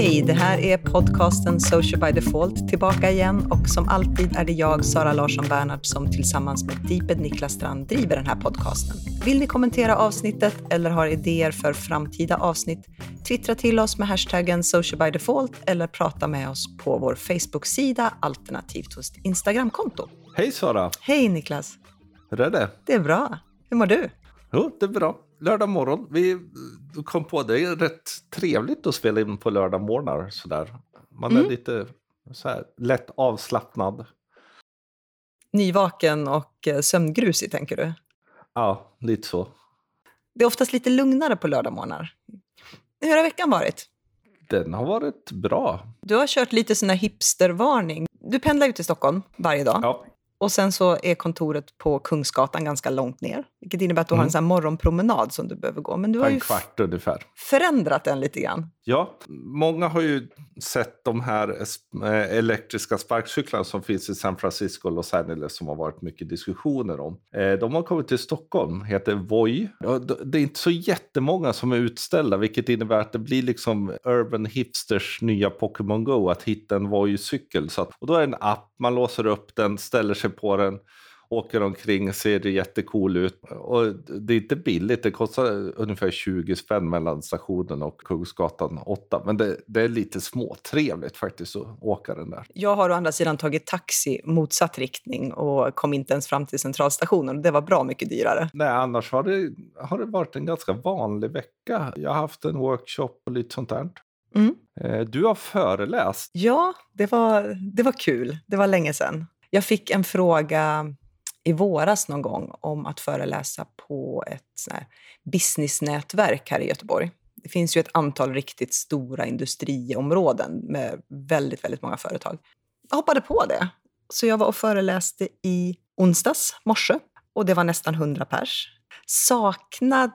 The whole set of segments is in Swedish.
Hej, det här är podcasten Social by Default tillbaka igen och som alltid är det jag, Sara Larsson Bernhardt, som tillsammans med Deeped Niklas Strand driver den här podcasten. Vill ni kommentera avsnittet eller har idéer för framtida avsnitt? Twittra till oss med hashtaggen Social by Default eller prata med oss på vår Facebook-sida alternativt hos Instagramkonto. Hej Sara! Hej Niklas! Hur är det? Det är bra. Hur mår du? Jo, det är bra. Lördag morgon. Vi kom på det. Är rätt trevligt att spela in på lördag morgnar sådär. Man är Mm. lite så här, lätt avslappnad. Nyvaken och eh, sömngrusig, tänker du? Ja, lite så. Det är oftast lite lugnare på lördagmorgnar. Hur har veckan varit? Den har varit bra. Du har kört lite sån här hipstervarning. Du pendlar ut till Stockholm varje dag. Ja, Och sen så är kontoret på Kungsgatan ganska långt ner. Vilket innebär att du har en Mm. sån morgonpromenad som du behöver gå. Men du har ju en ungefär. förändrat den lite grann. Ja, många har ju sett de här eh, elektriska sparkcyklarna som finns i San Francisco och Los Angeles som har varit mycket diskussioner om. Eh, de har kommit till Stockholm, heter Voi. Det är inte så jättemånga som är utställda, vilket innebär att det blir liksom Urban Hipsters nya Pokémon Go att hitta en Voi-cykel. Och då är det en app, man låser upp den, ställer sig på den, åker omkring, ser jättecool ut. Och det är inte billigt, det kostar ungefär 20 spänn mellan stationen och Kungsgatan 8. Men det, det är lite småtrevligt faktiskt att åka den där. Jag har å andra sidan tagit taxi motsatt riktning och kom inte ens fram till centralstationen. Det var bra mycket dyrare. Nej, annars har det, har det varit en ganska vanlig vecka. Jag har haft en workshop och lite sånt där. Mm. Eh, Du har föreläst. Ja, det var, det var kul. Det var länge sedan. Jag fick en fråga i våras någon gång om att föreläsa på ett här businessnätverk här i Göteborg. Det finns ju ett antal riktigt stora industriområden med väldigt, väldigt många företag. Jag hoppade på det. Så jag var och föreläste i onsdags morse och det var nästan 100 pers. Saknad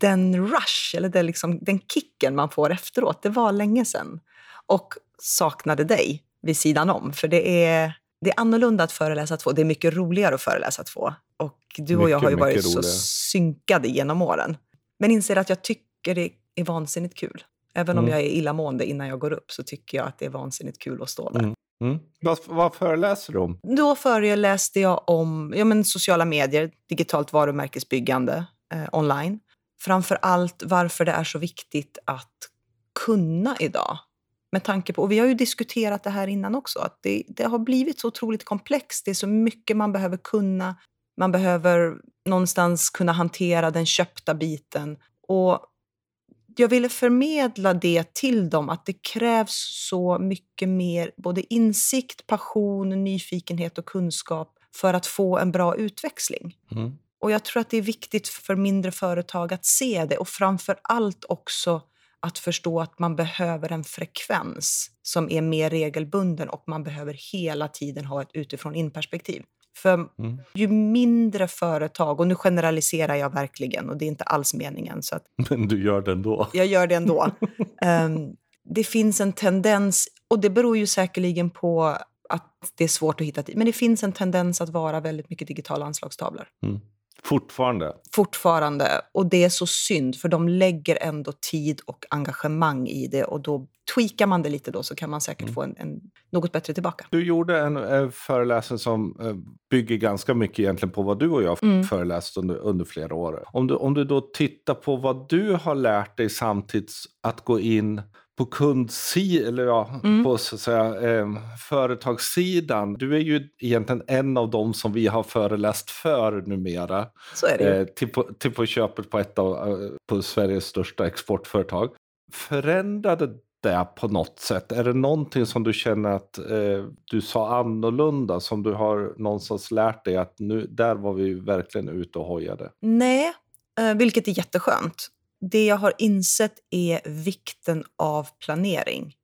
den rush, eller det liksom, den kicken man får efteråt. Det var länge sedan. Och saknade dig vid sidan om. För det är, det är annorlunda att föreläsa två. Det är mycket roligare att föreläsa två. Och du och jag Mycket, har ju varit mycket så roligare. synkade genom åren. Men inser att jag tycker det är vansinnigt kul. Även om Mm. jag är illamående innan jag går upp så tycker jag att det är vansinnigt kul att stå där. Mm. Mm. Vad, vad föreläser du om? Då föreläste jag om ja, men sociala medier, digitalt varumärkesbyggande eh, online. Framför allt varför det är så viktigt att kunna idag. Med tanke på, och vi har ju diskuterat det här innan också, att det, det har blivit så otroligt komplext. Det är så mycket man behöver kunna. Man behöver någonstans kunna hantera den köpta biten. Och jag ville förmedla det till dem, att det krävs så mycket mer både insikt, passion, nyfikenhet och kunskap för att få en bra utväxling. Mm. Och jag tror att det är viktigt för mindre företag att se det och framför allt också att förstå att man behöver en frekvens som är mer regelbunden och man behöver hela tiden ha ett utifrån in-perspektiv. För Mm. ju mindre företag, och nu generaliserar jag verkligen och det är inte alls meningen så att Men du gör det ändå. jag gör det ändå. Ehm, det finns en tendens, och det beror ju säkerligen på att det är svårt att hitta tid, men det finns en tendens att vara väldigt mycket digitala anslagstavlor Mm. Fortfarande. fortfarande. Och det är så synd, för de lägger ändå tid och engagemang i det och då tweakar man det lite då så kan man säkert Mm. få en, en något bättre tillbaka. Du gjorde en eh, föreläsning som eh, bygger ganska mycket egentligen på vad du och jag Mm. föreläst under, under flera år. Om du, om du då tittar på vad du har lärt dig samtidigt att gå in på kundsidan, eller ja, Mm. på så att säga, eh, företagssidan. Du är ju egentligen en av dem som vi har föreläst för numera. Så är det. Eh, till, på, till på köpet på ett av eh, på Sveriges största exportföretag. Förändrade det på något sätt? Är det någonting som du känner att eh, du sa annorlunda som du har någonstans lärt dig att nu, där var vi verkligen ute och hojade? Nej, eh, vilket är jätteskönt. Det jag har insett är vikten av planering.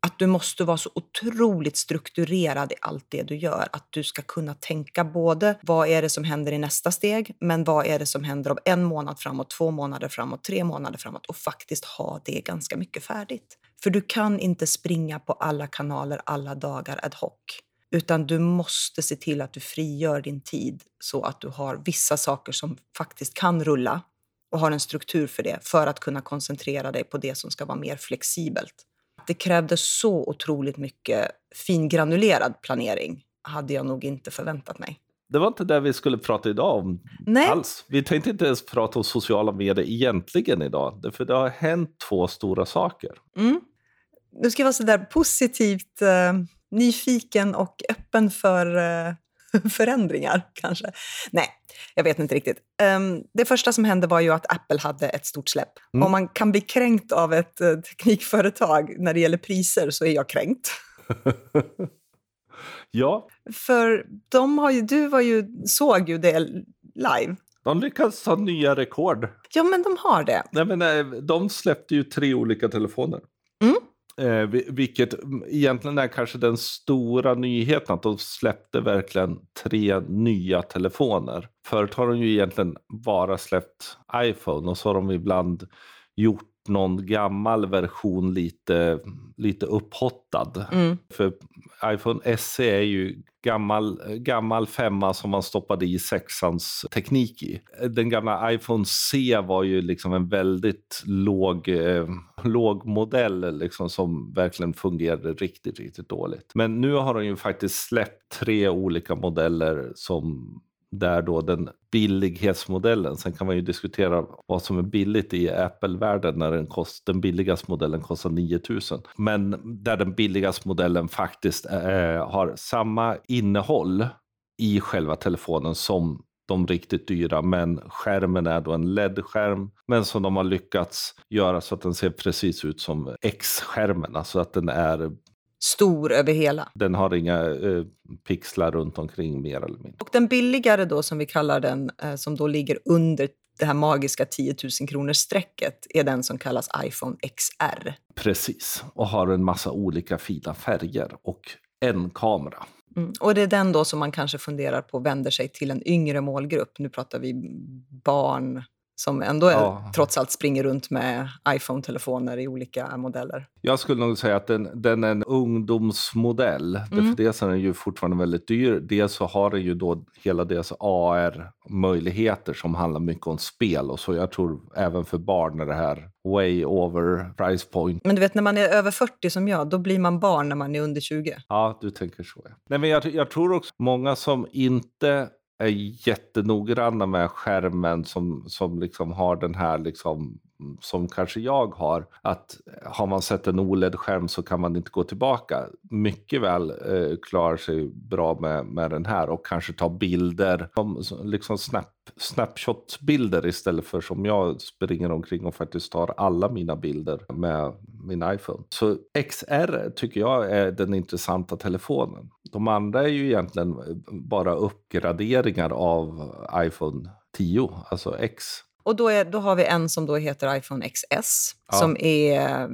Att du måste vara så otroligt strukturerad i allt det du gör. Att du ska kunna tänka både vad är det som händer i nästa steg, men vad är det som händer om en månad framåt, två månader framåt, tre månader framåt och faktiskt ha det ganska mycket färdigt. För du kan inte springa på alla kanaler alla dagar ad hoc. Utan du måste se till att du frigör din tid så att du har vissa saker som faktiskt kan rulla och har en struktur för det för att kunna koncentrera dig på det som ska vara mer flexibelt. Det krävde så otroligt mycket fingranulerad planering. hade jag nog inte förväntat mig. Det var inte det vi skulle prata idag om Nej. alls. Vi tänkte inte ens prata om sociala medier egentligen idag. För det har hänt två stora saker. Mm. Nu ska vara så där positivt eh, nyfiken och öppen för eh, förändringar kanske. Nej, jag vet inte riktigt. Um, det första som hände var ju att Apple hade ett stort släpp. Mm. Om man kan bli kränkt av ett uh, teknikföretag när det gäller priser så är jag kränkt. ja, För de har ju, du var ju, såg ju det live. de lyckas ta nya rekord. Ja, men de har det. Nej, men, eh, de släppte ju tre olika telefoner. Mm. Eh, vilket mm, egentligen är kanske den stora nyheten, att de släppte verkligen tre nya telefoner. Förut har de ju egentligen bara släppt iPhone och så har de ibland gjort någon gammal version lite, lite upphottad. Mm. För iPhone SE är ju gammal, gammal femma som man stoppade i sexans teknik i. Den gamla iPhone C var ju liksom en väldigt låg, eh, låg modell liksom, som verkligen fungerade riktigt, riktigt dåligt. Men nu har de ju faktiskt släppt tre olika modeller som där då den billighetsmodellen, sen kan man ju diskutera vad som är billigt i Apple-världen när den, kost, den billigaste modellen kostar 9000. Men där den billigaste modellen faktiskt eh, har samma innehåll i själva telefonen som de riktigt dyra, men skärmen är då en LED-skärm, men som de har lyckats göra så att den ser precis ut som X-skärmen, alltså att den är Stor över hela. den har inga eh, pixlar runt omkring mer eller mindre. Och den billigare då, som vi kallar den, eh, som då ligger under det här magiska 10 000 kronors strecket är den som kallas iPhone XR. Precis, och har en massa olika fina färger och en kamera. Mm. Och det är den då som man kanske funderar på vänder sig till en yngre målgrupp. Nu pratar vi barn som ändå är, Ja. trots allt springer runt med iPhone-telefoner i olika modeller. Jag skulle nog säga att den, den är en ungdomsmodell. Mm. Dels är den ju fortfarande väldigt dyr. Dels så har den ju då hela deras AR-möjligheter som handlar mycket om spel. Och så jag tror även för barn är det här way over price point. Men du vet, när man är över 40 som jag, då blir man barn när man är under 20. Ja, du tänker så. Ja. Nej, men jag, jag tror också många som inte är jättenoggranna med skärmen som, som liksom har den här liksom som kanske jag har, att eh, har man sett en OLED-skärm så kan man inte gå tillbaka. Mycket väl eh, klarar sig bra med, med den här och kanske ta bilder, som, liksom snap, snapshot-bilder istället för som jag springer omkring och faktiskt tar alla mina bilder med min iPhone. Så XR tycker jag är den intressanta telefonen. De andra är ju egentligen eh, bara uppgraderingar av iPhone 10, alltså X. Och då, är, då har vi en som då heter iPhone XS, Ja. som är eh,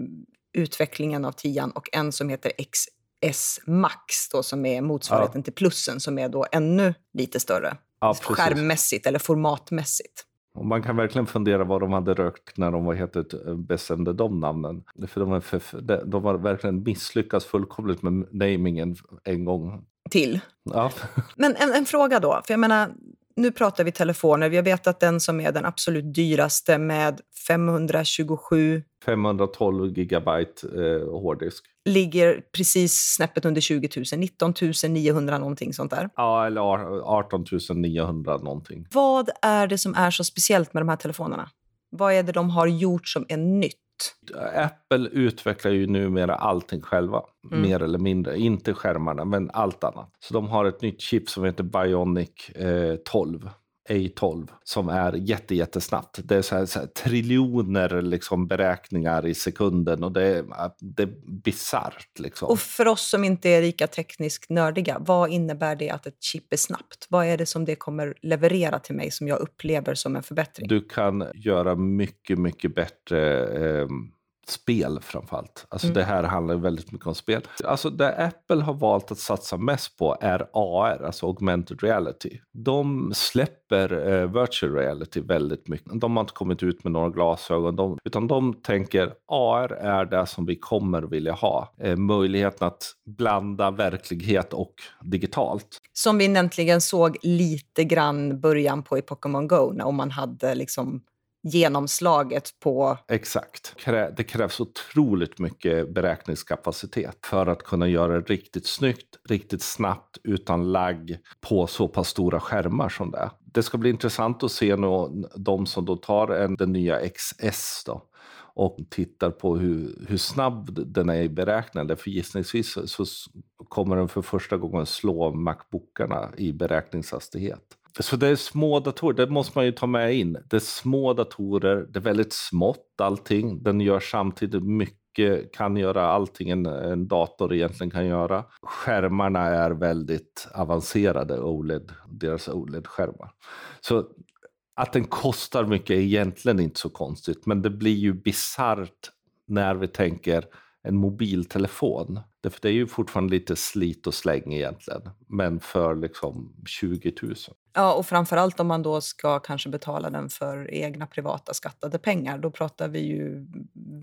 utvecklingen av 10 och en som heter XS Max, då, som är motsvarigheten till plussen, som är då ännu lite större. Ja, precis. skärmmässigt eller formatmässigt. Och man kan verkligen fundera vad de hade rökt när de var heter, bestämde de namnen. För de, för, de har verkligen misslyckats fullkomligt med namingen en gång. Till. Ja, Men en, en fråga då, för jag menar, nu pratar vi telefoner. Vi vet att den som är den absolut dyraste med 527 512 gigabyte eh, hårddisk. ligger precis snäppet under 20 000, 19 900 någonting sånt där. Ja, eller ar- 18 900 någonting. Vad är det som är så speciellt med de här telefonerna? Vad är det de har gjort som är nytt? Apple utvecklar ju numera allting själva, Mm. mer eller mindre. Inte skärmarna, men allt annat. Så de har ett nytt chip som heter Bionic eh, 12. A12 som är jätte, jättesnabbt. Det är så här, så här, triljoner liksom beräkningar i sekunden och det är, det bisarrt. Liksom. Och för oss som inte är lika tekniskt nördiga, vad innebär det att ett chip är snabbt? Vad är det som det kommer leverera till mig som jag upplever som en förbättring? Du kan göra mycket, mycket bättre eh, spel framförallt. Alltså Mm. det här handlar väldigt mycket om spel. Alltså det Apple har valt att satsa mest på är AR, alltså augmented reality. De släpper eh, virtual reality väldigt mycket. De har inte kommit ut med några glasögon, de, utan de tänker AR är det som vi kommer vilja ha. Eh, möjligheten att blanda verklighet och digitalt. Som vi äntligen såg lite grann början på i Pokémon Go, när om man hade liksom genomslaget på... Exakt. Det krävs otroligt mycket beräkningskapacitet för att kunna göra det riktigt snyggt, riktigt snabbt, utan lagg på så pass stora skärmar som det är. Det ska bli intressant att se nu, de som då tar en, den nya XS då, och tittar på hur, hur snabb den är i beräknande. För gissningsvis så kommer den för första gången slå Macbookarna i beräkningshastighet. Så det är små datorer, det måste man ju ta med in. Det är små datorer, det är väldigt smått allting. Den gör samtidigt mycket, kan göra allting en, en dator egentligen kan göra. Skärmarna är väldigt avancerade, OLED, deras OLED-skärmar. Så att den kostar mycket är egentligen inte så konstigt, men det blir ju bisarrt när vi tänker en mobiltelefon. Därför det är ju fortfarande lite slit och släng egentligen, men för liksom 20 000. Ja, och framförallt om man då ska kanske betala den för egna privata skattade pengar. Då pratar vi ju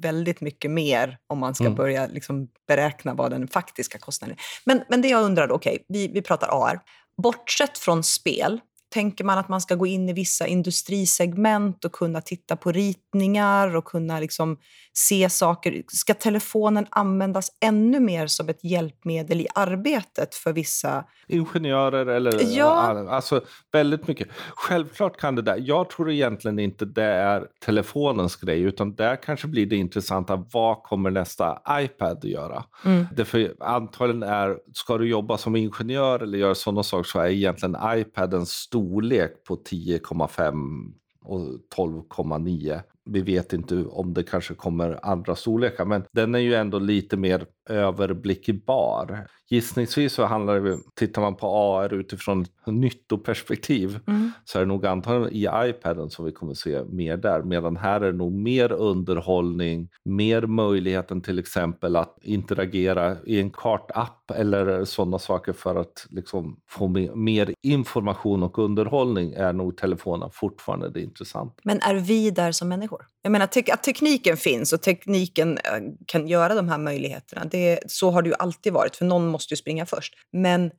väldigt mycket mer om man ska mm. börja liksom beräkna vad den faktiska kostnaden är. Men, men det jag undrar, okej, okay, vi, vi pratar AR. Bortsett från spel, Tänker man att man ska gå in i vissa industrisegment och kunna titta på ritningar och kunna liksom se saker? Ska telefonen användas ännu mer som ett hjälpmedel i arbetet för vissa? Ingenjörer eller ja. alltså väldigt mycket. Självklart kan det där. Jag tror egentligen inte det är telefonens grej utan där kanske blir det intressanta. Vad kommer nästa iPad att göra? Mm. Därför antagligen är, ska du jobba som ingenjör eller göra sådana saker så är egentligen iPaden stor storlek på 10,5 och 12,9. Vi vet inte om det kanske kommer andra storlekar, men den är ju ändå lite mer överblickbar. Gissningsvis så handlar det, tittar man på AR utifrån nyttoperspektiv mm. så är det nog antagligen i iPaden som vi kommer se mer där. Medan här är det nog mer underhållning, mer möjligheten till exempel att interagera i en kartapp eller sådana saker för att liksom få mer information och underhållning är nog telefonen fortfarande det intressanta. Men är vi där som människor? Jag menar att tekniken finns och tekniken eh, kan göra de här möjligheterna. Det, så har det ju alltid varit, för någon måste ju springa först. Men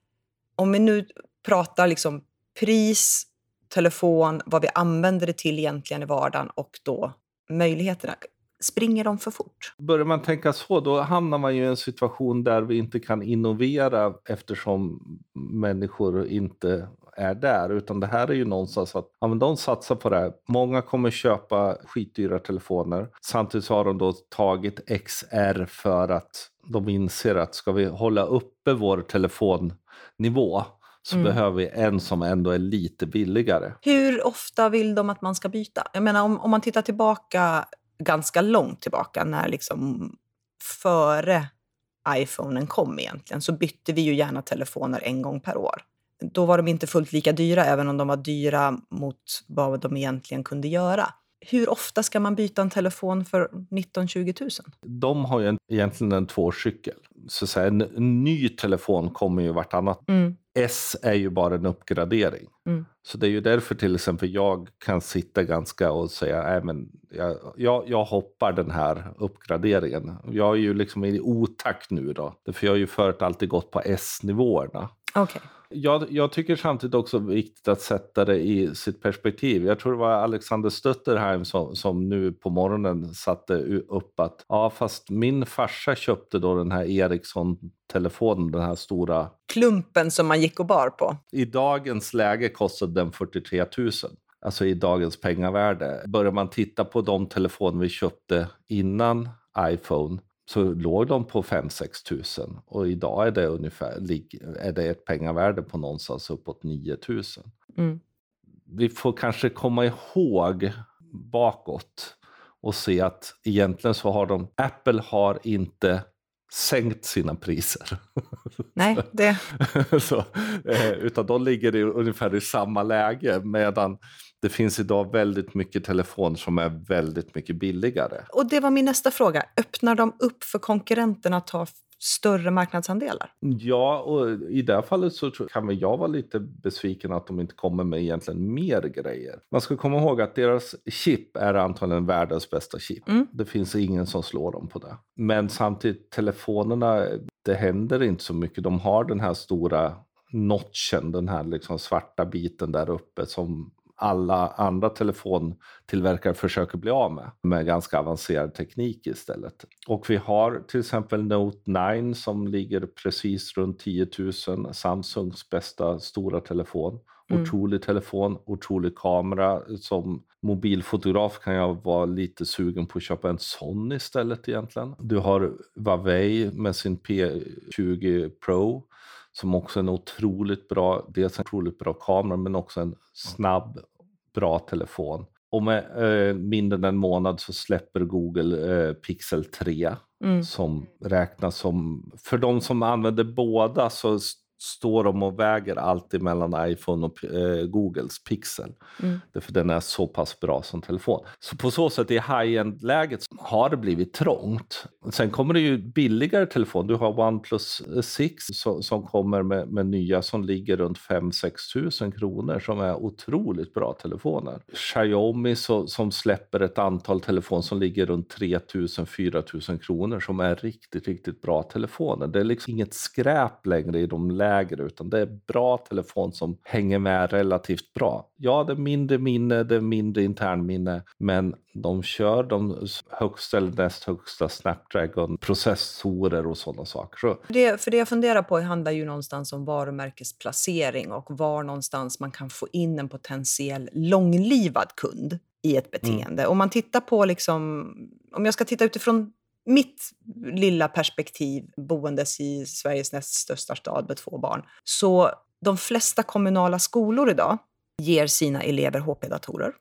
om vi nu pratar liksom pris, telefon, vad vi använder det till egentligen i vardagen och då möjligheterna. Springer de för fort? Börjar man tänka så, då hamnar man ju i en situation där vi inte kan innovera eftersom människor inte är där, utan det här är ju någonstans att ja, men de satsar på det här. Många kommer köpa skitdyra telefoner. Samtidigt så har de då tagit XR för att de inser att ska vi hålla uppe vår telefonnivå så mm. behöver vi en som ändå är lite billigare. Hur ofta vill de att man ska byta? Jag menar om, om man tittar tillbaka ganska långt tillbaka när liksom före iPhonen kom egentligen så bytte vi ju gärna telefoner en gång per år då var de inte fullt lika dyra, även om de var dyra mot vad de egentligen kunde göra. Hur ofta ska man byta en telefon för 19-20 000? De har ju en, egentligen en tvåårscykel. Så att säga, en, en, ny telefon kommer ju vartannat. Mm. S är ju bara en uppgradering. Mm. Så det är ju därför till exempel jag kan sitta ganska och säga Nej, men jag, jag, jag hoppar den här uppgraderingen. Jag är ju liksom i otakt nu då. För jag har ju förut alltid gått på S-nivåerna. Okay. Jag, jag, tycker samtidigt också viktigt att sätta det i sitt perspektiv. Jag tror det var Alexander Stötterheim som, som nu på morgonen satte upp att ja, fast min farsa köpte då den här Ericsson-telefonen, den här stora... Klumpen som man gick och bar på. I dagens läge kostade den 43 000 alltså i dagens pengavärde. Börjar man titta på de telefoner vi köpte innan iPhone så låg de på 5-6 tusen och idag är det ungefär är det ett pengavärde på någonstans uppåt 9 tusen. Mm. Vi får kanske komma ihåg bakåt och se att egentligen så har de, Apple har inte sänkt sina priser. Nej, det... så, eh, utan de ligger i, ungefär i samma läge medan det finns idag väldigt mycket telefon som är väldigt mycket billigare. Och det var min nästa fråga. Öppnar de upp för konkurrenterna att ta större marknadsandelar? Ja, och i det här fallet så kan väl jag vara lite besviken att de inte kommer med egentligen mer grejer. Man ska komma ihåg att deras chip är antagligen världens bästa chip. Mm. Det finns ingen som slår dem på det. Men samtidigt, telefonerna, det händer inte så mycket. De har den här stora notchen, den här liksom svarta biten där uppe som alla andra telefontillverkare försöker bli av med, med ganska avancerad teknik istället. Och vi har till exempel Note 9 som ligger precis runt 10 000, Samsungs bästa stora telefon. Mm. Otrolig telefon, otrolig kamera. Som mobilfotograf kan jag vara lite sugen på att köpa en sån istället egentligen. Du har Huawei med sin P20 Pro som också är en otroligt bra, dels en otroligt bra kamera men också en snabb, bra telefon. Och med eh, mindre än en månad så släpper Google eh, Pixel 3 mm. som räknas som, för de som använder båda så står de och väger alltid mellan iPhone och eh, Googles Pixel. Mm. Därför den är så pass bra som telefon. Så på så sätt i high-end-läget har det blivit trångt. Sen kommer det ju billigare telefon. Du har OnePlus 6 som, som kommer med, med, nya som ligger runt 5-6 tusen kronor som är otroligt bra telefoner. Xiaomi så, som släpper ett antal telefoner som ligger runt 3 000-4 000 kronor som är riktigt, riktigt bra telefoner. Det är liksom inget skräp längre i de lägre utan det är bra telefon som hänger med relativt bra. Ja, det är mindre minne, det är mindre internminne, men de kör de högsta eller näst högsta Snapdragon-processorer och sådana saker. Så. Det, för det jag funderar på handlar ju någonstans om varumärkesplacering och var någonstans man kan få in en potentiell långlivad kund i ett mm. beteende. Mm. Om man tittar på, liksom, om jag ska titta utifrån mitt lilla perspektiv boendes i Sveriges näst största stad med två barn. Så de flesta kommunala skolor idag ger sina elever HP-datorer.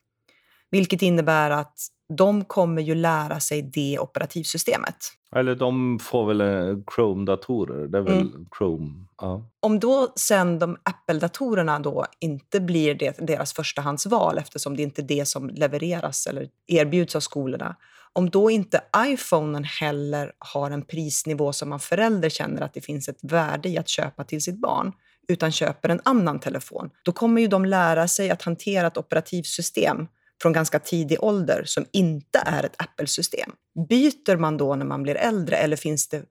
Vilket innebär att de kommer ju lära sig det operativsystemet. Eller de får väl eh, Chrome-datorer. Det är väl mm. Chrome. Ja. Om då sen de Apple-datorerna då inte blir det, deras förstahandsval eftersom det inte är det som levereras eller erbjuds av skolorna om då inte iPhonen heller har en prisnivå som man förälder känner att det finns ett värde i att köpa till sitt barn, utan köper en annan telefon, då kommer ju de lära sig att hantera ett operativsystem från ganska tidig ålder som inte är ett Apple-system. Byter man då när man blir äldre eller finns det,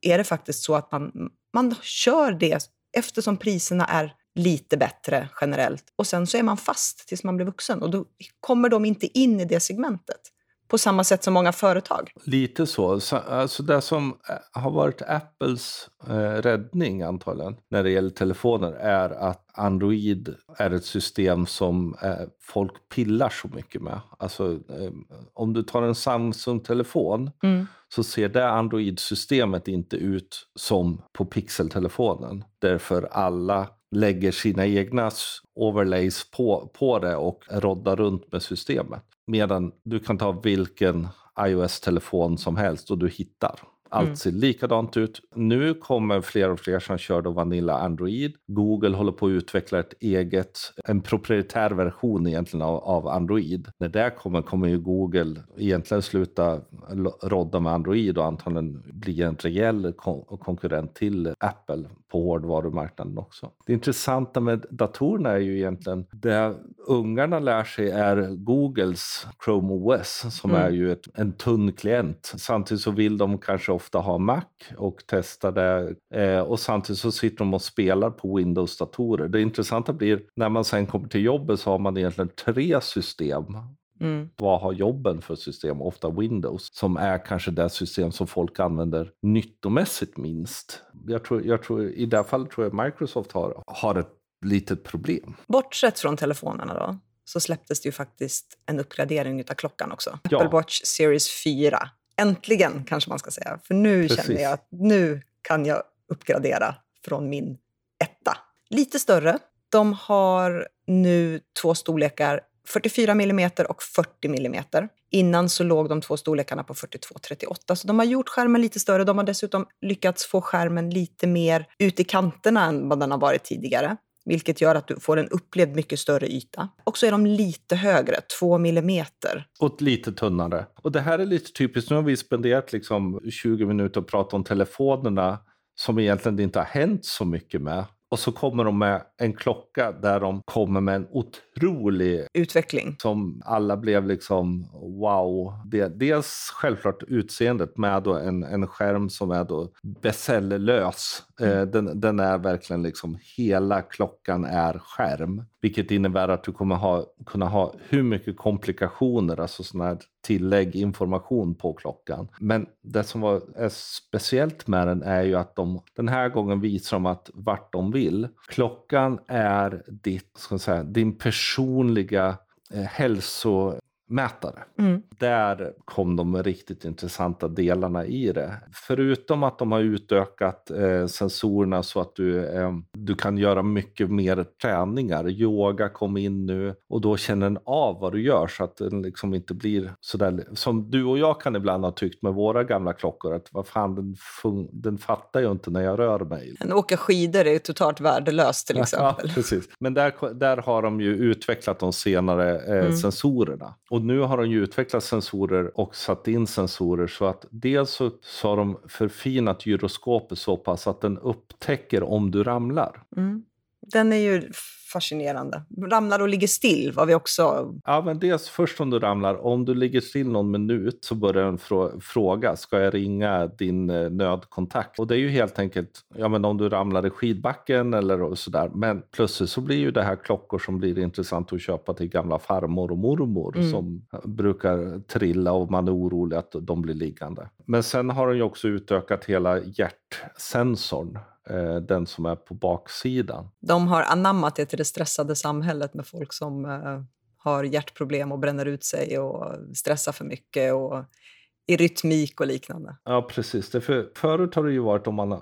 är det faktiskt så att man, man kör det eftersom priserna är lite bättre generellt och sen så är man fast tills man blir vuxen och då kommer de inte in i det segmentet på samma sätt som många företag. Lite så. så alltså det som eh, har varit Apples eh, räddning antagligen när det gäller telefoner är att Android är ett system som eh, folk pillar så mycket med. Alltså, eh, om du tar en Samsung-telefon mm. så ser det Android-systemet inte ut som på Pixel-telefonen. Därför alla lägger sina egna overlays på, på det och roddar runt med systemet. Medan du kan ta vilken iOS-telefon som helst och du hittar. Allt mm. ser likadant ut. Nu kommer fler och fler som kör då Vanilla Android. Google håller på att utveckla ett eget, en proprietär version egentligen av, av Android. När det kommer kommer ju Google egentligen sluta rodda med Android och antagligen bli en rejäl kon konkurrent till Apple på hårdvarumarknaden också. Det intressanta med datorerna är ju egentligen det ungarna lär sig är Googles Chrome OS som mm. är ju ett, en tunn klient. Samtidigt så vill de kanske ofta ha Mac och testa det. Eh, och samtidigt så sitter de och spelar på Windows-datorer. Det intressanta blir när man sen kommer till jobbet så har man egentligen tre system. Mm. Vad har jobben för system? Ofta Windows, som är kanske det system som folk använder nyttomässigt minst. Jag tror, jag tror, I det här fallet tror jag Microsoft har, har ett litet problem. Bortsett från telefonerna då, så släpptes det ju faktiskt en uppgradering av klockan också. Ja. Apple Watch Series 4 Äntligen, kanske man ska säga. För nu Precis. känner jag att nu kan jag uppgradera från min etta. Lite större. De har nu två storlekar, 44 mm och 40 mm. Innan så låg de två storlekarna på 42 38. Så de har gjort skärmen lite större. De har dessutom lyckats få skärmen lite mer ut i kanterna än vad den har varit tidigare vilket gör att du får en upplevd mycket större yta. Och så är de lite högre, 2 millimeter. Och lite tunnare. Och det här är lite typiskt, nu har vi spenderat liksom 20 minuter och pratat om telefonerna som egentligen inte har hänt så mycket med. Och så kommer de med en klocka där de kommer med en otrolig Utveckling. som alla blev liksom wow. Det, dels självklart utseendet med då en, en skärm som är då bezellös. Eh, den, den är verkligen liksom hela klockan är skärm. Vilket innebär att du kommer ha, kunna ha hur mycket komplikationer, alltså sådana här tillägg, information på klockan. Men det som var, är speciellt med den är ju att de den här gången visar de att vart de vill. Klockan är ditt, ska säga, din personliga eh, hälso mätare. Mm. Där kom de riktigt intressanta delarna i det. Förutom att de har utökat eh, sensorerna så att du, eh, du kan göra mycket mer träningar. Yoga kom in nu och då känner den av vad du gör så att den liksom inte blir sådär som du och jag kan ibland ha tyckt med våra gamla klockor att vad fan den, fun- den fattar ju inte när jag rör mig. En åka skidor är ju totalt värdelöst till exempel. Ja, precis. Men där, där har de ju utvecklat de senare eh, Mm. sensorerna. Och nu har de ju utvecklat sensorer och satt in sensorer så att dels så, så har de förfinat gyroskopet så pass att den upptäcker om du ramlar. Mm. Den är ju fascinerande. Ramlar och ligger still var vi också... Ja, men dels först om du ramlar, om du ligger still någon minut så börjar den frå- fråga, ska jag ringa din eh, nödkontakt? Och det är ju helt enkelt, ja men om du ramlar i skidbacken eller sådär. Men plötsligt så blir ju det här klockor som blir intressant att köpa till gamla farmor och mormor Mm. som brukar trilla och man är orolig att de blir liggande. Men sen har de ju också utökat hela hjärtsensorn, den som är på baksidan. De har anammat det till det stressade samhället med folk som eh, har hjärtproblem och bränner ut sig och stressar för mycket och i rytmik och liknande. Ja, precis. För, förut har det ju varit om man eh,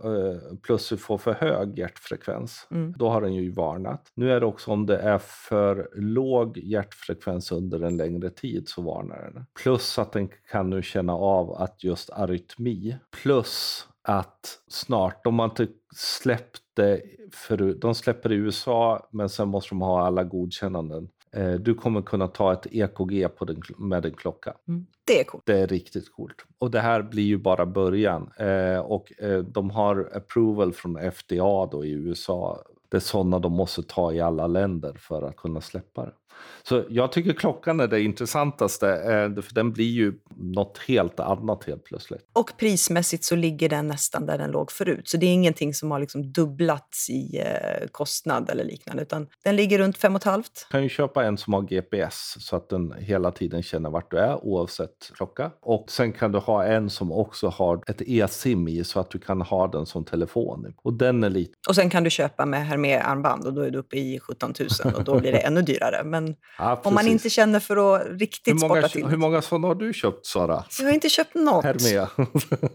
plötsligt får för hög hjärtfrekvens. Mm. Då har den ju varnat. Nu är det också om det är för låg hjärtfrekvens under en längre tid så varnar den. Plus att den kan nu känna av att just arytmi. Plus att snart, de har inte släppt det förut. De släpper i USA men sen måste de ha alla godkännanden. Eh, du kommer kunna ta ett EKG på din, med din klocka. Mm. Det är coolt. Det är riktigt coolt. Och det här blir ju bara början. Eh, och eh, de har approval från FDA då i USA. Det är sådana de måste ta i alla länder för att kunna släppa det. Så jag tycker klockan är det intressantaste, eh, för den blir ju något helt annat helt plötsligt. Och prismässigt så ligger den nästan där den låg förut. Så det är ingenting som har liksom dubblats i eh, kostnad eller liknande, utan den ligger runt fem och ett halvt. Du kan ju köpa en som har GPS så att den hela tiden känner vart du är oavsett klocka. Och sen kan du ha en som också har ett e-sim i så att du kan ha den som telefon. Och den är lite Och sen kan du köpa med Hermé-armband och då är du uppe i 17 000 och då blir det ännu dyrare. Men Ja, om man inte känner för att hur riktigt många, sporta till. hur många sådana har du köpt Sara? Jag har inte köpt något. Hermé.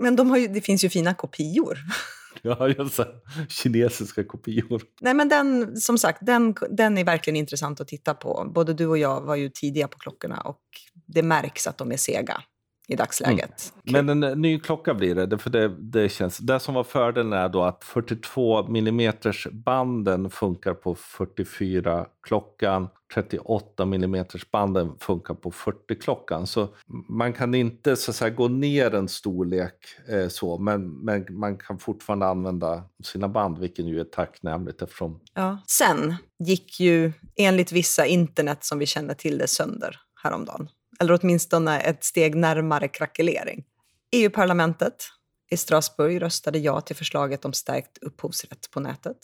Men de ju, det finns ju fina kopior. ja, just det. Kinesiska kopior. Nej, men den, som sagt, den, den är verkligen intressant att titta på. Både du och jag var ju tidiga på klockorna och det märks att de är sega i dagsläget. Men en eh, ny klocka blir det, det- för det, det känns. Det som var fördelen är då att 42 mm banden funkar på 44 klockan. 38 mm banden funkar på 40 klockan. Så man kan inte så att säga, gå ner en storlek eh, så, men, men man kan fortfarande använda sina band, vilket ju är tacknämligt eftersom Ja. Sen gick ju enligt vissa internet som vi känner till det sönder häromdagen. Eller åtminstone ett steg närmare krackelering. EU-parlamentet i Strasbourg röstade ja till förslaget om stärkt upphovsrätt på nätet.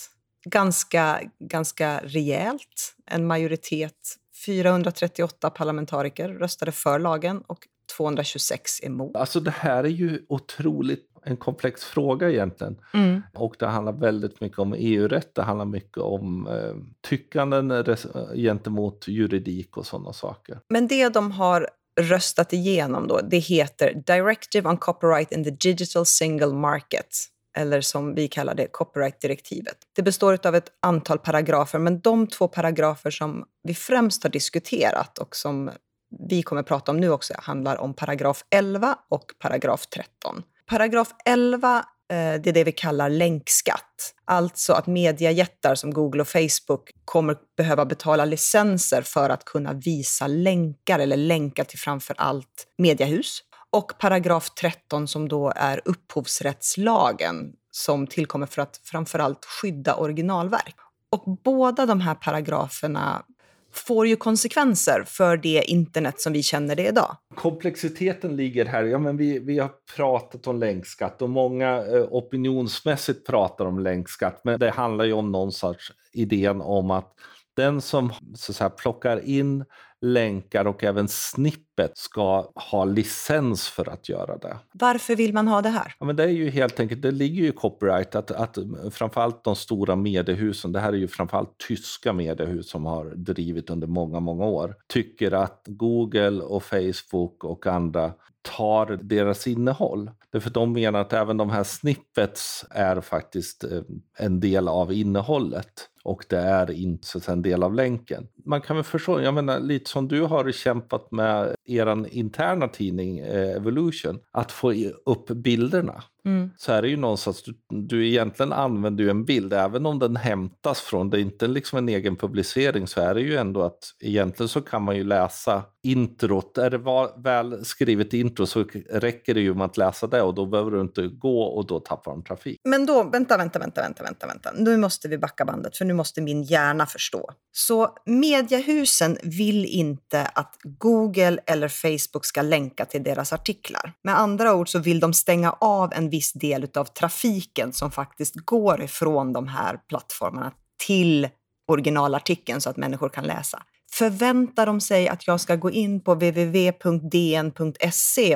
Ganska, ganska rejält. En majoritet, 438 parlamentariker, röstade för lagen och 226 emot. Alltså det här är ju otroligt en komplex fråga egentligen. Mm. Och det handlar väldigt mycket om EU-rätt, det handlar mycket om eh, tyckanden gentemot juridik och sådana saker. Men det de har röstat igenom då, det heter Directive on Copyright in the Digital Single Market, eller som vi kallar det, copyright-direktivet. Det består av ett antal paragrafer, men de två paragrafer som vi främst har diskuterat och som vi kommer att prata om nu också handlar om paragraf 11 och paragraf 13. Paragraf 11 eh, det är det vi kallar länkskatt. Alltså att mediejättar som Google och Facebook kommer behöva betala licenser för att kunna visa länkar eller länkar till framför allt mediehus. Och paragraf 13 som då är upphovsrättslagen som tillkommer för att framför allt skydda originalverk. Och båda de här paragraferna får ju konsekvenser för det internet som vi känner det idag. Komplexiteten ligger här. Ja, men vi, vi har pratat om länkskatt och många eh, opinionsmässigt pratar om länkskatt. Men det handlar ju om någon sorts idén om att den som så att säga, plockar in länkar och även snippet ska ha licens för att göra det. Varför vill man ha det här? Ja, men det är ju helt enkelt, det ligger ju i copyright att, att framförallt de stora mediehusen, det här är ju framförallt tyska mediehus som har drivit under många, många år, tycker att Google och Facebook och andra tar deras innehåll. Därför de menar att även de här snippets är faktiskt eh, en del av innehållet och det är inte så en del av länken. Man kan väl förstå, jag menar lite som du har kämpat med er interna tidning eh, Evolution, att få upp bilderna. Mm. Så är det ju någonstans, du, du egentligen använder ju en bild, även om den hämtas från, det är inte liksom en egen publicering, så är det ju ändå att egentligen så kan man ju läsa introt. Är det väl skrivet intro så räcker det ju med att läsa det och då behöver du inte gå och då tappar de trafik. Men då, vänta, vänta, vänta, vänta, vänta, vänta. Nu måste vi backa bandet för nu måste min hjärna förstå. Så mediehusen vill inte att Google eller Facebook ska länka till deras artiklar. Med andra ord så vill de stänga av en viss del av trafiken som faktiskt går ifrån de här plattformarna till originalartikeln så att människor kan läsa. Förväntar de sig att jag ska gå in på www.dn.se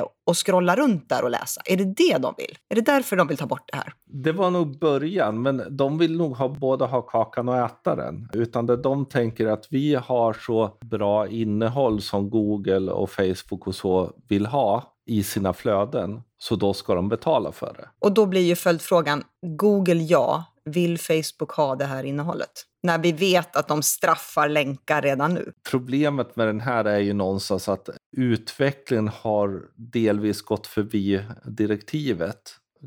och scrolla runt där och läsa? Är det det de vill? Är det därför de vill ta bort det här? Det var nog början, men de vill nog ha, både ha kakan och äta den. Utan det de tänker att vi har så bra innehåll som Google och Facebook och så vill ha i sina flöden, så då ska de betala för det. Och då blir ju följdfrågan, Google ja, vill Facebook ha det här innehållet? När vi vet att de straffar länkar redan nu. Problemet med den här är ju någonstans att utvecklingen har delvis gått förbi direktivet,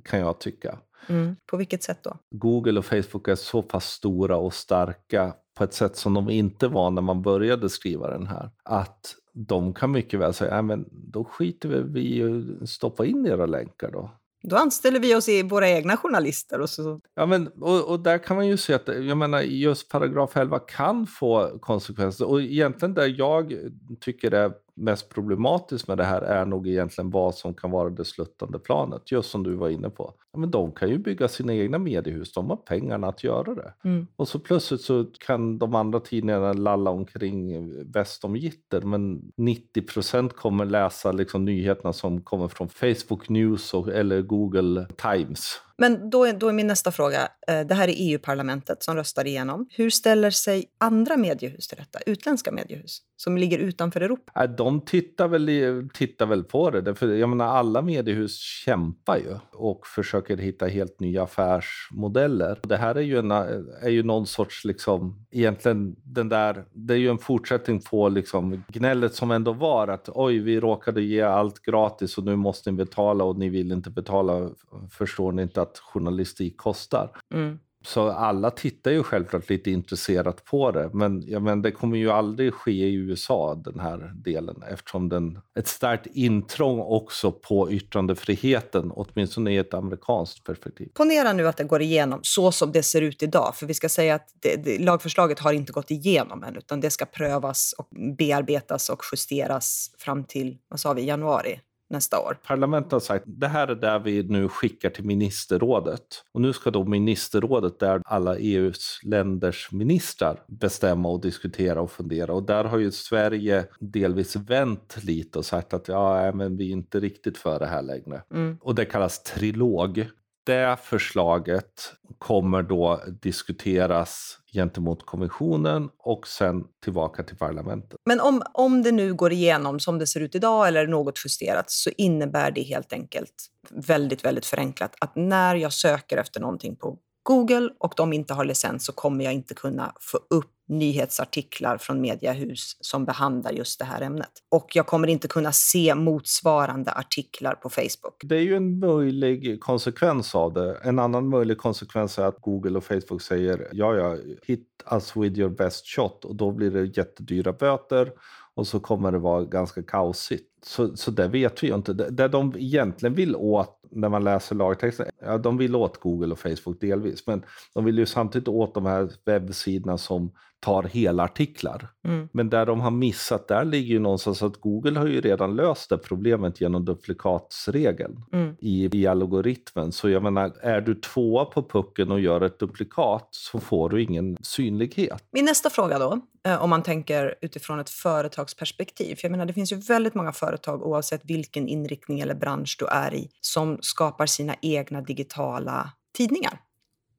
kan jag tycka. Mm. På vilket sätt då? Google och Facebook är så pass stora och starka på ett sätt som de inte var när man började skriva den här. Att de kan mycket väl säga, men då skiter vi i att stoppa in era länkar då. Då anställer vi oss i våra egna journalister. Och, så. Ja, men, och, och, där kan man ju se att jag menar, just paragraf 11 kan få konsekvenser. Och egentligen där jag tycker är mest problematiskt med det här är nog egentligen vad som kan vara det sluttande planet. Just som du var inne på. Ja, men de kan ju bygga sina egna mediehus, de har pengarna att göra det. Mm. Och så plötsligt så kan de andra tidningarna lalla omkring väst om gitter, men 90 procent kommer läsa liksom nyheterna som kommer från Facebook News och, eller Google Times. Men då är, då är min nästa fråga, eh, det här är EU-parlamentet som röstar igenom. Hur ställer sig andra mediehus till detta? Utländska mediehus som ligger utanför Europa? De tittar väl, tittar väl på det. För jag menar, alla mediehus kämpar ju och försöker hitta helt nya affärsmodeller. Det här är ju, en, eh, är ju någon sorts, liksom, egentligen den där, det är ju en fortsättning på liksom gnället som ändå var att oj, vi råkade ge allt gratis och nu måste ni betala och ni vill inte betala. Förstår ni inte att journalistik kostar. Mm. Så alla tittar ju självklart lite intresserat på det. Men, ja, men det kommer ju aldrig ske i USA, den här delen. Eftersom den ett starkt intrång också på yttrandefriheten, åtminstone i ett amerikanskt perspektiv. Ponera nu att det går igenom så som det ser ut idag. För vi ska säga att det, det, lagförslaget har inte gått igenom än, utan det ska prövas och bearbetas och justeras fram till, vad sa vi, januari nästa år. Parlamentet har sagt det här är där vi nu skickar till ministerrådet. Och nu ska då ministerrådet, där alla EUs länders ministrar bestämma och diskutera och fundera. Och där har ju Sverige delvis vänt lite och sagt att ja, men vi är inte riktigt för det här längre. Mm. Och det kallas trilog det förslaget kommer då diskuteras gentemot kommissionen och sen tillbaka till parlamentet. Men om, om det nu går igenom som det ser ut idag eller något justerat så innebär det helt enkelt väldigt, väldigt förenklat att när jag söker efter någonting på Google och de inte har licens så kommer jag inte kunna få upp nyhetsartiklar från mediehus som behandlar just det här ämnet. Och jag kommer inte kunna se motsvarande artiklar på Facebook. Det är ju en möjlig konsekvens av det. En annan möjlig konsekvens är att Google och Facebook säger ja, ja, hit us with your best shot och då blir det jättedyra böter och så kommer det vara ganska kaosigt. Så, så det vet vi ju inte. Det, det de egentligen vill åt när man läser lagtexten, ja, de vill åt Google och Facebook delvis, men de vill ju samtidigt åt de här webbsidorna som tar hela artiklar. Mm. Men där de har missat, där ligger ju någonstans att Google har ju redan löst det problemet genom duplikatsregeln mm. i, i algoritmen. Så jag menar, är du tvåa på pucken och gör ett duplikat så får du ingen synlighet. Min nästa fråga då, om man tänker utifrån ett företagsperspektiv. För jag menar, det finns ju väldigt många företag, oavsett vilken inriktning eller bransch du är i, som skapar sina egna digitala tidningar.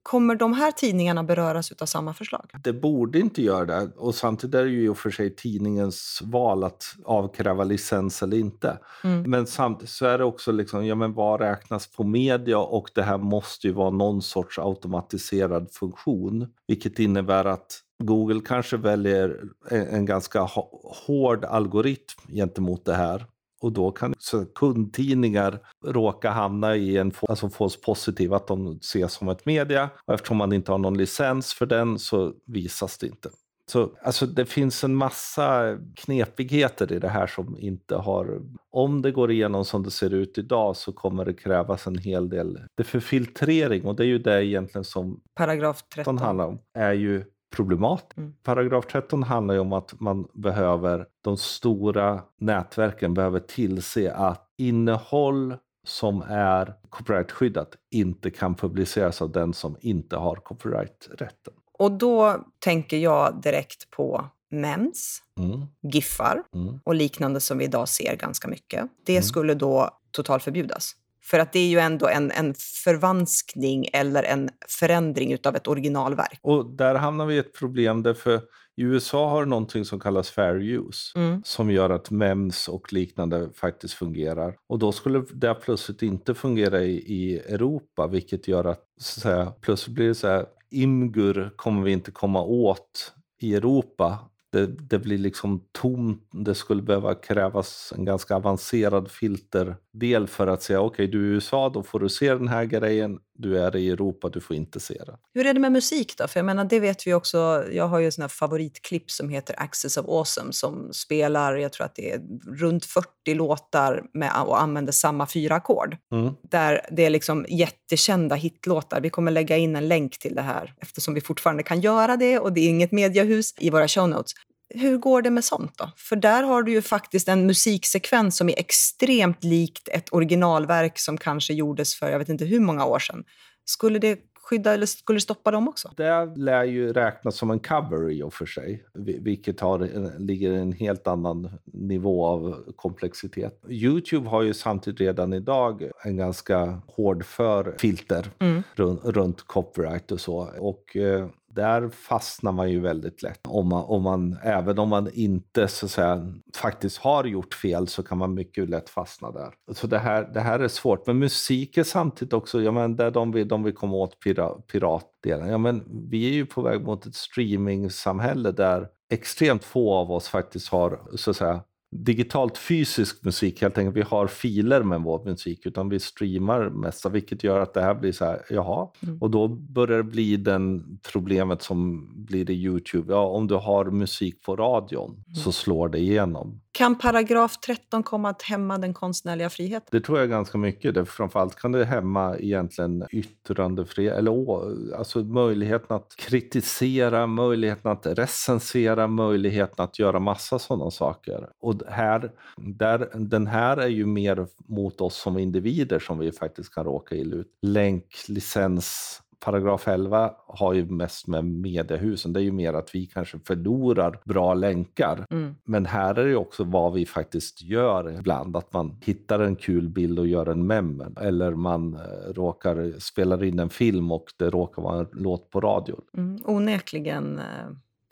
Kommer de här tidningarna beröras av samma förslag? Det borde inte göra det. Och samtidigt är det ju i och för sig tidningens val att avkräva licens eller inte. Mm. Men samtidigt så är det också liksom, ja men vad räknas på media och det här måste ju vara någon sorts automatiserad funktion. Vilket innebär att Google kanske väljer en ganska hård algoritm gentemot det här och då kan kundtidningar råka hamna i en alltså false positiv, att de ses som ett media. Och eftersom man inte har någon licens för den så visas det inte. Så alltså, det finns en massa knepigheter i det här som inte har... Om det går igenom som det ser ut idag så kommer det krävas en hel del... Det för filtrering, och det är ju det egentligen som Paragraf 13 handlar om, är ju problematiskt. Mm. Paragraf 13 handlar ju om att man behöver, de stora nätverken behöver tillse att innehåll som är copyrightskyddat inte kan publiceras av den som inte har copyrighträtten. Och då tänker jag direkt på mems, mm. giffar mm. och liknande som vi idag ser ganska mycket. Det mm. skulle då totalförbjudas. För att det är ju ändå en, en förvanskning eller en förändring av ett originalverk. Och där hamnar vi i ett problem därför i USA har någonting som kallas fair use mm. som gör att MEMS och liknande faktiskt fungerar. Och då skulle det plötsligt inte fungera i, i Europa vilket gör att, så att säga, plötsligt blir det så här IMGUR kommer vi inte komma åt i Europa det, det, blir liksom tomt. Det skulle behöva krävas en ganska avancerad filterdel för att säga okej, okay, du är i USA, då får du se den här grejen. Du är i Europa, du får inte se den. Hur är det med musik då? För jag menar, det vet vi också. Jag har ju en favoritklipp som heter Access of Awesome som spelar, jag tror att det är runt 40 låtar med, och använder samma fyra ackord. Mm. Där det är liksom jättekända hitlåtar. Vi kommer lägga in en länk till det här eftersom vi fortfarande kan göra det och det är inget mediehus i våra show notes hur går det med sånt då? För där har du ju faktiskt en musiksekvens som är extremt likt ett originalverk som kanske gjordes för jag vet inte hur många år sedan. Skulle det skydda eller skulle stoppa dem också? Det lär ju räknas som en cover i och för sig, vilket har, ligger i en helt annan nivå av komplexitet. Youtube har ju samtidigt redan idag en ganska hårdför filter mm. runt, runt copyright och så. Och eh, där fastnar man ju väldigt lätt. Om man, om man, även om man inte så att säga, faktiskt har gjort fel så kan man mycket lätt fastna där. Så det här, det här är svårt. Men musik är samtidigt också, ja, men där de, vill, de vill komma åt pira, piratdelen. Ja, men vi är ju på väg mot ett streamingsamhälle där extremt få av oss faktiskt har så att säga, digitalt fysisk musik helt enkelt. Vi har filer med vår musik utan vi streamar mest vilket gör att det här blir så här, jaha. Mm. Och då börjar det bli den problemet som blir i Youtube. Ja, om du har musik på radion mm. så slår det igenom. Kan paragraf 13 komma att hämma den konstnärliga friheten? Det tror jag ganska mycket. Det, framförallt kan det hämma egentligen yttrandefrihet, eller alltså möjligheten att kritisera, möjligheten att recensera, möjligheten att göra massa sådana saker. Och här, där, den här är ju mer mot oss som individer som vi faktiskt kan råka illa ut. Länk, licens, paragraf 11 har ju mest med mediehusen. Det är ju mer att vi kanske förlorar bra länkar. Mm. Men här är det också vad vi faktiskt gör ibland. Att man hittar en kul bild och gör en mem. Eller man eh, råkar spela in en film och det råkar vara en låt på radio. Mm, onekligen eh,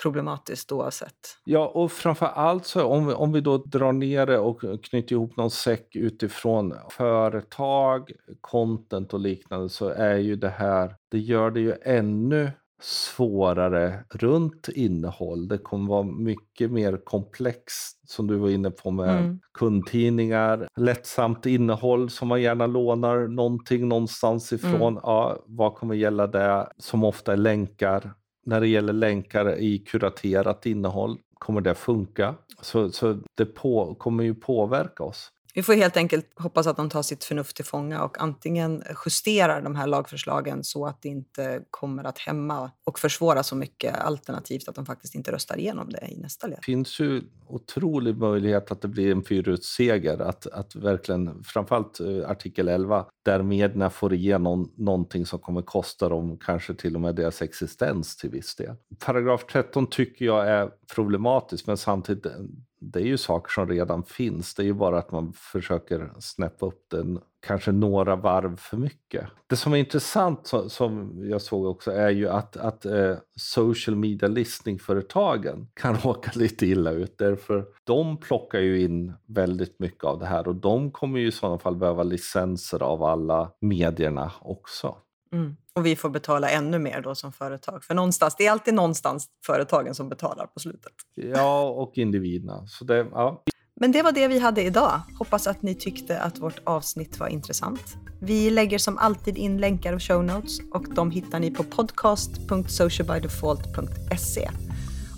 problematiskt oavsett. Ja, och framför allt så om vi, om vi då drar ner det och knyter ihop någon säck utifrån företag, content och liknande så är ju det här, det gör det ju ännu svårare runt innehåll. Det kommer vara mycket mer komplext som du var inne på med mm. kundtidningar, lättsamt innehåll som man gärna lånar någonting någonstans ifrån. Mm. Ja, vad kommer gälla det? Som ofta är länkar när det gäller länkar i kuraterat innehåll Kommer det funka? Så, så det på, kommer ju påverka oss. Vi får helt enkelt hoppas att de tar sitt förnuft till fånga och antingen justerar de här lagförslagen så att det inte kommer att hämma och försvåra så mycket alternativt att de faktiskt inte röstar igenom det i nästa led. Det finns ju otrolig möjlighet att det blir en fyrutseger, att, att verkligen, framförallt eh, artikel 11, där medierna får igenom någonting som kommer kosta dem kanske till och med deras existens till viss del. Paragraf 13 tycker jag är problematisk, men samtidigt eh, det är ju saker som redan finns. Det är ju bara att man försöker snäppa upp den kanske några varv för mycket. Det som är intressant som jag såg också är ju att, att eh, social media listingföretagen kan råka lite illa ut. Därför de plockar ju in väldigt mycket av det här och de kommer ju i sådana fall behöva licenser av alla medierna också. Mm. Och vi får betala ännu mer då som företag. För någonstans, det är alltid någonstans företagen som betalar på slutet. Ja, och individerna. Så det, ja. Men det var det vi hade idag. Hoppas att ni tyckte att vårt avsnitt var intressant. Vi lägger som alltid in länkar och show notes och de hittar ni på podcast.socialbydefault.se.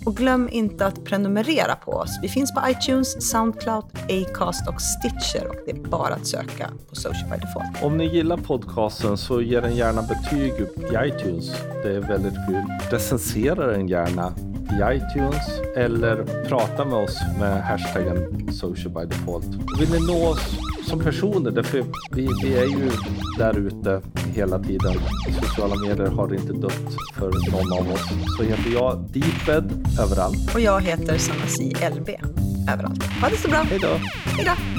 Och glöm inte att prenumerera på oss. Vi finns på iTunes, Soundcloud, Acast och Stitcher och det är bara att söka på Social by Default. Om ni gillar podcasten så ge den gärna betyg upp i iTunes. Det är väldigt kul. Recensera den gärna i iTunes eller prata med oss med hashtaggen Social by Default. Vill ni nå oss som personer, därför vi, vi är ju där ute hela tiden. Sociala medier har inte dött för någon av oss. Så heter jag Deeped överallt. Och jag heter Sanasi LB överallt. Ha det så bra. Hej då. Hej då.